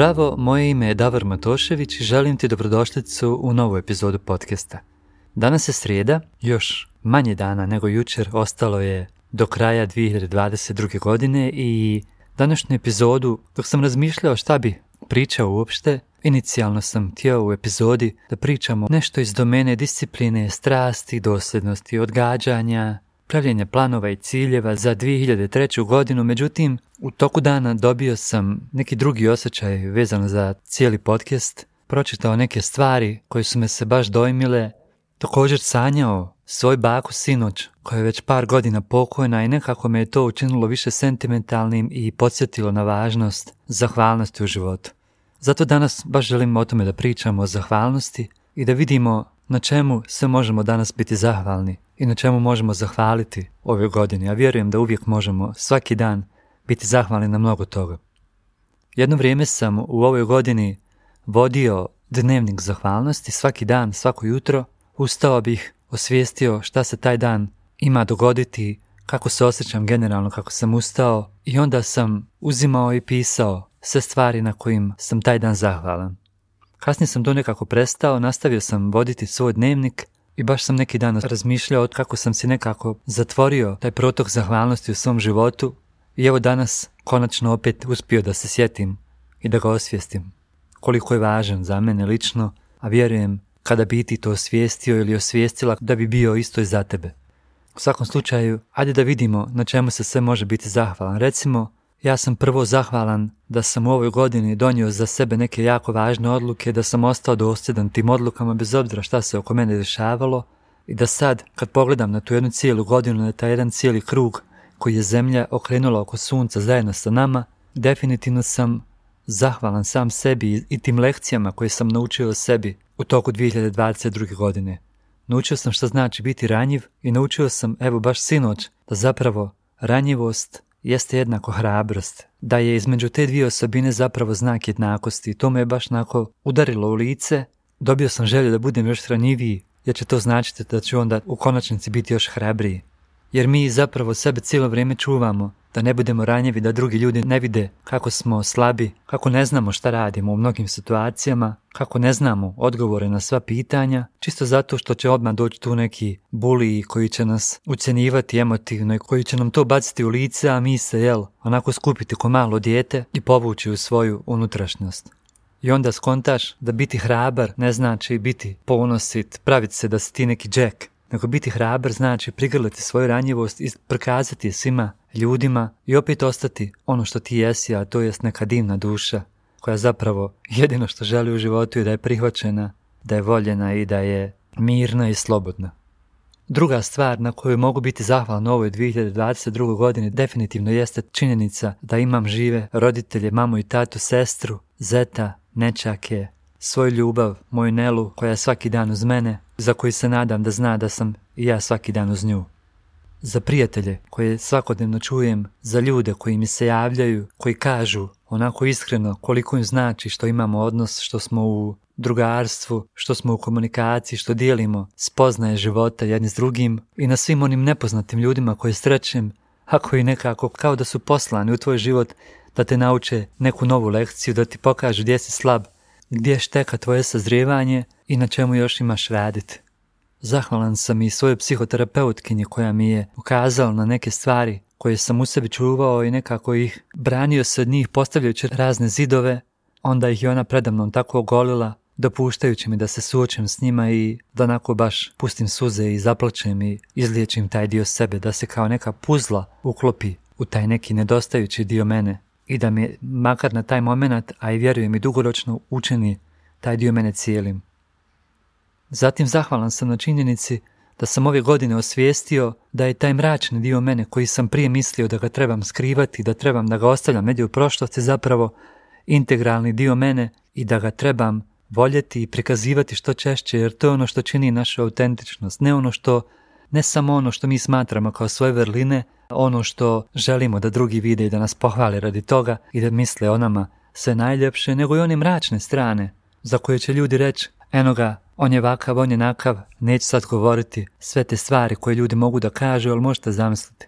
Zdravo, moje ime je Davor Matošević i želim ti dobrodošlicu u novu epizodu podcasta. Danas je srijeda, još manje dana nego jučer, ostalo je do kraja 2022. godine i današnju epizodu, dok sam razmišljao šta bi pričao uopšte, inicijalno sam htio u epizodi da pričamo nešto iz domene discipline, strasti, dosljednosti, odgađanja, pravljenja planova i ciljeva za 2003. godinu, međutim, u toku dana dobio sam neki drugi osjećaj vezan za cijeli podcast, pročitao neke stvari koje su me se baš dojmile, također sanjao svoj baku sinoć koja je već par godina pokojna i nekako me je to učinilo više sentimentalnim i podsjetilo na važnost zahvalnosti u životu. Zato danas baš želim o tome da pričamo o zahvalnosti i da vidimo na čemu sve možemo danas biti zahvalni i na čemu možemo zahvaliti ove godine. Ja vjerujem da uvijek možemo svaki dan biti zahvalni na mnogo toga. Jedno vrijeme sam u ovoj godini vodio dnevnik zahvalnosti, svaki dan, svako jutro, ustao bih, osvijestio šta se taj dan ima dogoditi, kako se osjećam generalno, kako sam ustao i onda sam uzimao i pisao sve stvari na kojim sam taj dan zahvalan. Kasnije sam to nekako prestao, nastavio sam voditi svoj dnevnik, i baš sam neki dan razmišljao kako sam si nekako zatvorio taj protok zahvalnosti u svom životu i evo danas konačno opet uspio da se sjetim i da ga osvijestim. Koliko je važan za mene lično, a vjerujem kada bi ti to osvijestio ili osvijestila da bi bio isto i za tebe. U svakom slučaju, ajde da vidimo na čemu se sve može biti zahvalan. Recimo, ja sam prvo zahvalan da sam u ovoj godini donio za sebe neke jako važne odluke, da sam ostao dosljedan tim odlukama bez obzira šta se oko mene dešavalo i da sad kad pogledam na tu jednu cijelu godinu, na taj jedan cijeli krug koji je zemlja okrenula oko sunca zajedno sa nama, definitivno sam zahvalan sam sebi i tim lekcijama koje sam naučio o sebi u toku 2022. godine. Naučio sam što znači biti ranjiv i naučio sam, evo baš sinoć, da zapravo ranjivost jeste jednako hrabrost, da je između te dvije osobine zapravo znak jednakosti. To me je baš nako udarilo u lice, dobio sam želju da budem još hranjiviji jer će to značiti da ću onda u konačnici biti još hrabriji jer mi zapravo sebe cijelo vrijeme čuvamo, da ne budemo ranjivi, da drugi ljudi ne vide kako smo slabi, kako ne znamo šta radimo u mnogim situacijama, kako ne znamo odgovore na sva pitanja, čisto zato što će odmah doći tu neki buliji koji će nas ucenivati emotivno i koji će nam to baciti u lice, a mi se, jel, onako skupiti ko malo dijete i povući u svoju unutrašnjost. I onda skontaš da biti hrabar ne znači biti ponosit, pravit se da si ti neki džek, nego biti hrabr znači prigrliti svoju ranjivost i prikazati je svima ljudima i opet ostati ono što ti jesi, a to jest neka divna duša koja zapravo jedino što želi u životu je da je prihvaćena, da je voljena i da je mirna i slobodna. Druga stvar na kojoj mogu biti zahvalan u ovoj 2022. godini definitivno jeste činjenica da imam žive roditelje, mamu i tatu, sestru, zeta, nečake, svoju ljubav, moju Nelu koja je svaki dan uz mene, za koju se nadam da zna da sam i ja svaki dan uz nju. Za prijatelje koje svakodnevno čujem, za ljude koji mi se javljaju, koji kažu onako iskreno koliko im znači što imamo odnos, što smo u drugarstvu, što smo u komunikaciji, što dijelimo spoznaje života jedni s drugim i na svim onim nepoznatim ljudima koje srećem, ako i nekako kao da su poslani u tvoj život da te nauče neku novu lekciju, da ti pokažu gdje si slab, gdje šteka tvoje sazrijevanje i na čemu još imaš raditi. Zahvalan sam i svojoj psihoterapeutkinji koja mi je ukazala na neke stvari koje sam u sebi čuvao i nekako ih branio se od njih postavljajući razne zidove, onda ih je ona predamnom tako ogolila, dopuštajući mi da se suočim s njima i da onako baš pustim suze i zaplačem i izliječim taj dio sebe, da se kao neka puzla uklopi u taj neki nedostajući dio mene i da mi makar na taj moment, a i vjerujem i dugoročno, učeni taj dio mene cijelim. Zatim zahvalan sam na činjenici da sam ove godine osvijestio da je taj mračni dio mene koji sam prije mislio da ga trebam skrivati, da trebam da ga ostavljam negdje u prošlosti zapravo integralni dio mene i da ga trebam voljeti i prikazivati što češće jer to je ono što čini našu autentičnost, ne ono što ne samo ono što mi smatramo kao svoje vrline, ono što želimo da drugi vide i da nas pohvale radi toga i da misle o nama sve najljepše, nego i one mračne strane za koje će ljudi reći, eno ga, on je vakav, on je nakav, neću sad govoriti sve te stvari koje ljudi mogu da kažu, ali možete zamisliti.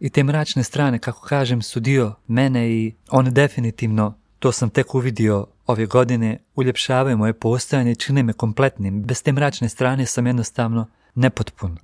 I te mračne strane, kako kažem, su dio mene i one definitivno, to sam tek uvidio ove godine, uljepšavaju moje postojanje i čine me kompletnim. Bez te mračne strane sam jednostavno nepotpuno.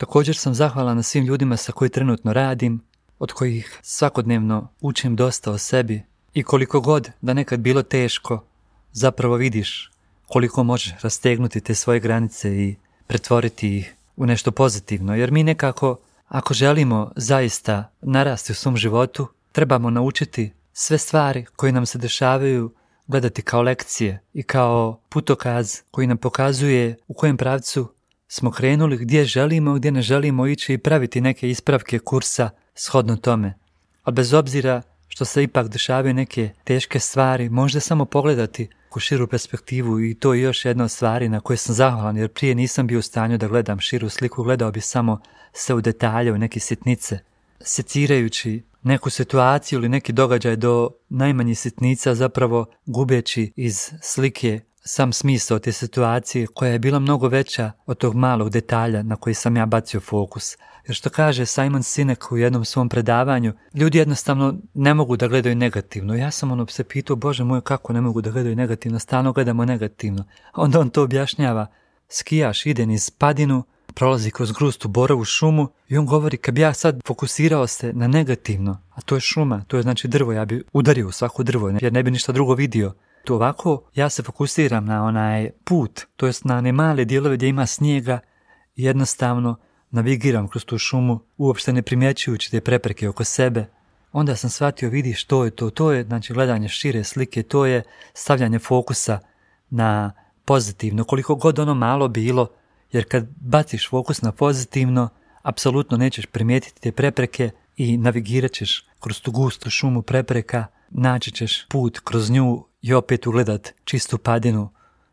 Također sam zahvalan na svim ljudima sa koji trenutno radim, od kojih svakodnevno učim dosta o sebi i koliko god da nekad bilo teško, zapravo vidiš koliko možeš rastegnuti te svoje granice i pretvoriti ih u nešto pozitivno, jer mi nekako, ako želimo zaista narasti u svom životu, trebamo naučiti sve stvari koje nam se dešavaju gledati kao lekcije i kao putokaz koji nam pokazuje u kojem pravcu smo krenuli gdje želimo, gdje ne želimo ići i praviti neke ispravke kursa shodno tome. A bez obzira što se ipak dešavaju neke teške stvari, možda samo pogledati u širu perspektivu i to je još jedna od stvari na koje sam zahvalan, jer prije nisam bio u stanju da gledam širu sliku, gledao bi samo se u detalje, u neke sitnice, secirajući neku situaciju ili neki događaj do najmanjih sitnica, zapravo gubeći iz slike sam smisao te situacije koja je bila mnogo veća od tog malog detalja na koji sam ja bacio fokus. Jer što kaže Simon Sinek u jednom svom predavanju, ljudi jednostavno ne mogu da gledaju negativno. Ja sam ono se pitao, bože moj, kako ne mogu da gledaju negativno, stalno gledamo negativno. Onda on to objašnjava. Skijaš ide niz padinu, prolazi kroz grustu borovu šumu i on govori kad bi ja sad fokusirao se na negativno, a to je šuma, to je znači drvo, ja bi udario u svako drvo jer ne bi ništa drugo vidio. To ovako ja se fokusiram na onaj put, to jest na one male dijelove gdje ima snijega jednostavno navigiram kroz tu šumu, uopšte ne primjećujući te prepreke oko sebe. Onda sam shvatio, vidi što je to, to je znači, gledanje šire slike, to je stavljanje fokusa na pozitivno, koliko god ono malo bilo, jer kad baciš fokus na pozitivno, apsolutno nećeš primijetiti te prepreke i navigirat ćeš kroz tu gustu šumu prepreka, naći ćeš put kroz nju i opet ugledat čistu padinu.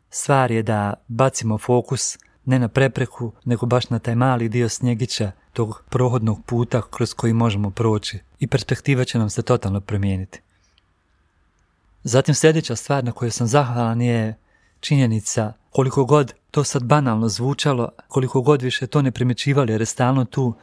Stvar je da bacimo fokus ne na prepreku, nego baš na taj mali dio snjegića tog prohodnog puta kroz koji možemo proći i perspektiva će nam se totalno promijeniti. Zatim sljedeća stvar na kojoj sam zahvalan je činjenica koliko god to sad banalno zvučalo, koliko god više to ne primjećivali jer je stalno tu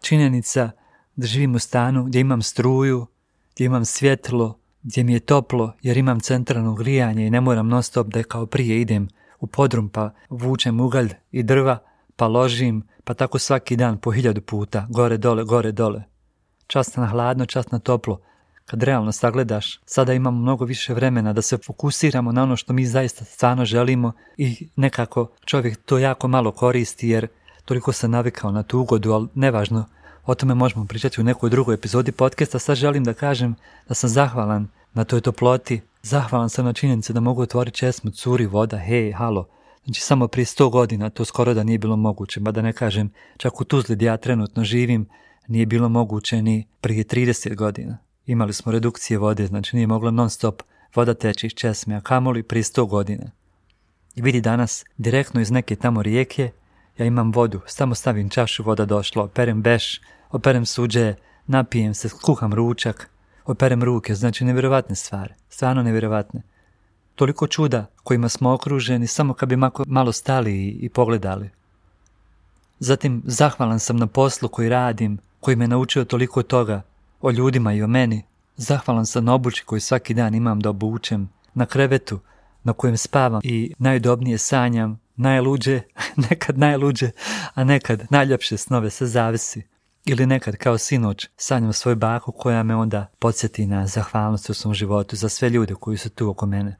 činjenica da živim u stanu gdje imam struju, gdje imam svjetlo, gdje mi je toplo jer imam centralno grijanje i ne moram non stop da kao prije idem u podrum pa vučem ugalj i drva pa ložim pa tako svaki dan po hiljadu puta gore dole gore dole. Čast na hladno, čast na toplo. Kad realno sagledaš, sada imamo mnogo više vremena da se fokusiramo na ono što mi zaista stvarno želimo i nekako čovjek to jako malo koristi jer toliko se navikao na tu ugodu, ali nevažno o tome možemo pričati u nekoj drugoj epizodi podcasta, sad želim da kažem da sam zahvalan na toj toploti, zahvalan sam na činjenici da mogu otvoriti česmu, curi voda, hej, halo. Znači samo prije 100 godina to skoro da nije bilo moguće, da ne kažem, čak u Tuzli gdje ja trenutno živim nije bilo moguće ni prije 30 godina. Imali smo redukcije vode, znači nije moglo non stop voda teći iz česme, a kamoli prije 100 godina. I vidi danas direktno iz neke tamo rijeke ja imam vodu, samo stavim čašu, voda došla, operem beš, operem suđe, napijem se, kuham ručak, operem ruke, znači nevjerovatne stvari, stvarno nevjerovatne. Toliko čuda kojima smo okruženi samo kad bi malo stali i, pogledali. Zatim zahvalan sam na poslu koji radim, koji me naučio toliko toga, o ljudima i o meni. Zahvalan sam na obući koju svaki dan imam da obučem, na krevetu na kojem spavam i najudobnije sanjam, najluđe, nekad najluđe, a nekad najljepše snove se zavisi. Ili nekad kao sinoć sanjam svoju baku koja me onda podsjeti na zahvalnost u svom životu za sve ljude koji su tu oko mene.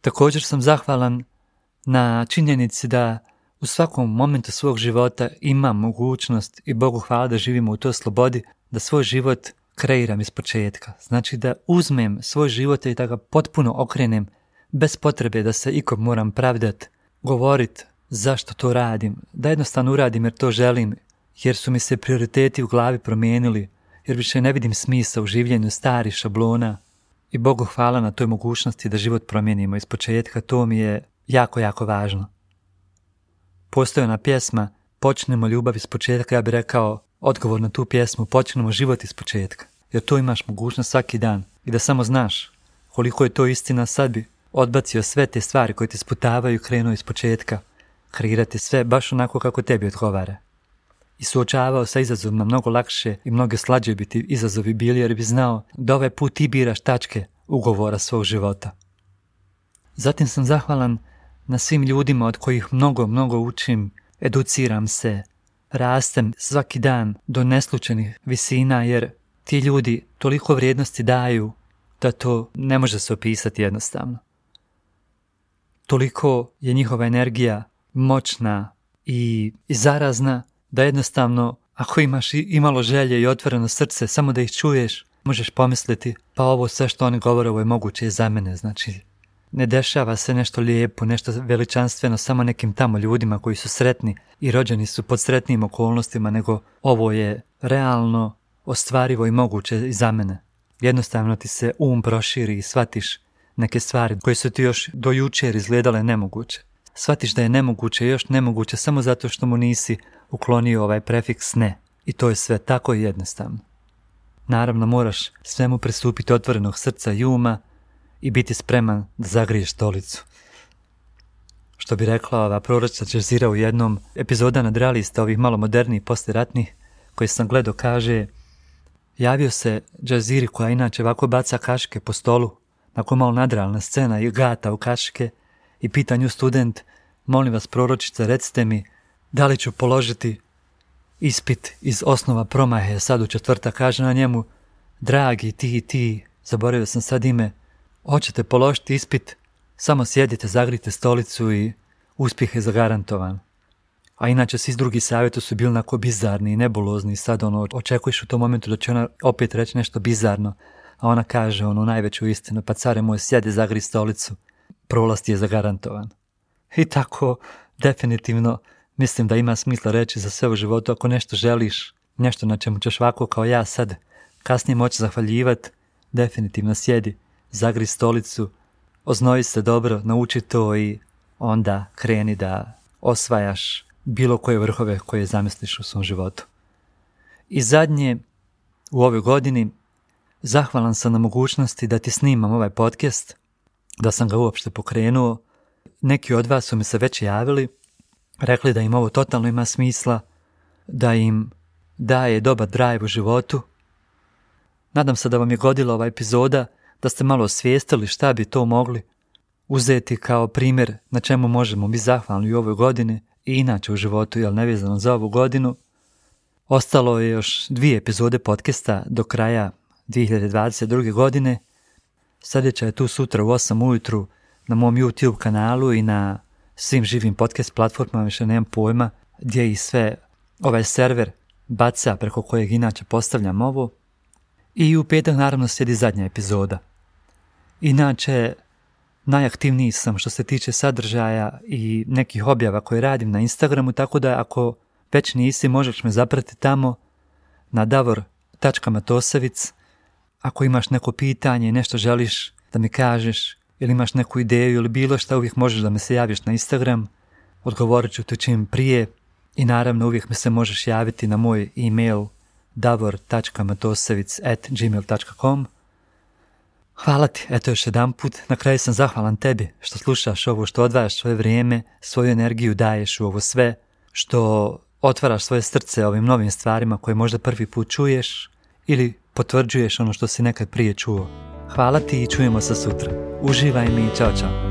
Također sam zahvalan na činjenici da u svakom momentu svog života imam mogućnost i Bogu hvala da živimo u toj slobodi, da svoj život kreiram iz početka. Znači da uzmem svoj život i da ga potpuno okrenem bez potrebe da se ikom moram pravdat, govorit zašto to radim, da jednostavno uradim jer to želim, jer su mi se prioriteti u glavi promijenili, jer više ne vidim smisa u življenju starih šablona i Bogu hvala na toj mogućnosti da život promijenimo iz početka, to mi je jako, jako važno. Postoje ona pjesma Počnemo ljubav iz početka, ja bih rekao odgovor na tu pjesmu Počnemo život iz početka, jer to imaš mogućnost svaki dan i da samo znaš koliko je to istina sad bi odbacio sve te stvari koje te sputavaju krenuo iz početka, kreirati sve baš onako kako tebi odgovara. I suočavao sa izazovima mnogo lakše i mnoge slađe bi ti izazovi bili jer bi znao da ovaj put ti biraš tačke ugovora svog života. Zatim sam zahvalan na svim ljudima od kojih mnogo, mnogo učim, educiram se, rastem svaki dan do neslučenih visina jer ti ljudi toliko vrijednosti daju da to ne može se opisati jednostavno toliko je njihova energija moćna i zarazna da jednostavno ako imaš imalo želje i otvoreno srce, samo da ih čuješ, možeš pomisliti pa ovo sve što oni govore ovo je moguće i za mene, znači ne dešava se nešto lijepo, nešto veličanstveno samo nekim tamo ljudima koji su sretni i rođeni su pod sretnim okolnostima, nego ovo je realno ostvarivo i moguće i za mene. Jednostavno ti se um proširi i shvatiš neke stvari koje su ti još do jučer izgledale nemoguće. Svatiš da je nemoguće još nemoguće samo zato što mu nisi uklonio ovaj prefiks ne. I to je sve tako jednostavno. Naravno moraš svemu pristupiti otvorenog srca i uma i biti spreman da zagriješ stolicu. Što bi rekla ova proroča Čezira u jednom epizoda nadrealista ovih malo modernijih posteratnih koji sam gledao kaže Javio se Džaziri koja inače ovako baca kaške po stolu ako malo nadrealna scena i gata u kaške i pitanju student, molim vas proročice, recite mi, da li ću položiti ispit iz osnova promahe, sad u četvrta kaže na njemu, dragi ti i ti, zaboravio sam sad ime, hoćete položiti ispit, samo sjedite, zagrite stolicu i uspjeh je zagarantovan. A inače, svi drugi savjetu su bili onako bizarni i nebulozni sad ono, očekuješ u tom momentu da će ona opet reći nešto bizarno a ona kaže onu najveću istinu, pa care moj sjedi zagri stolicu, prolast je zagarantovan. I tako, definitivno, mislim da ima smisla reći za sve u životu, ako nešto želiš, nešto na čemu ćeš ovako kao ja sad kasnije moći zahvaljivati, definitivno sjedi, zagri stolicu, oznoji se dobro, nauči to i onda kreni da osvajaš bilo koje vrhove koje zamisliš u svom životu. I zadnje, u ovoj godini, Zahvalan sam na mogućnosti da ti snimam ovaj podcast, da sam ga uopšte pokrenuo. Neki od vas su mi se već javili, rekli da im ovo totalno ima smisla, da im daje dobar drive u životu. Nadam se da vam je godila ova epizoda, da ste malo osvijestili šta bi to mogli uzeti kao primjer na čemu možemo biti zahvalni u ovoj godini i inače u životu, jel nevezano za ovu godinu. Ostalo je još dvije epizode podcasta do kraja 2022. godine. Sljedeća je tu sutra u 8 ujutru na mom YouTube kanalu i na svim živim podcast platformama, više nemam pojma gdje i sve ovaj server baca preko kojeg inače postavljam ovo. I u petak naravno slijedi zadnja epizoda. Inače, najaktivniji sam što se tiče sadržaja i nekih objava koje radim na Instagramu, tako da ako već nisi možeš me zaprati tamo na davor.matosevic.com ako imaš neko pitanje, nešto želiš da mi kažeš, ili imaš neku ideju ili bilo šta, uvijek možeš da me se javiš na Instagram, odgovorit ću ti čim prije i naravno uvijek mi se možeš javiti na moj e-mail davor.matosevic.gmail.com Hvala ti, eto još jedan put. Na kraju sam zahvalan tebi što slušaš ovo, što odvajaš svoje vrijeme, svoju energiju daješ u ovo sve, što otvaraš svoje srce ovim novim stvarima koje možda prvi put čuješ ili potvrđuješ ono što si nekad prije čuo. Hvala ti i čujemo se sutra. Uživaj mi i čao čao.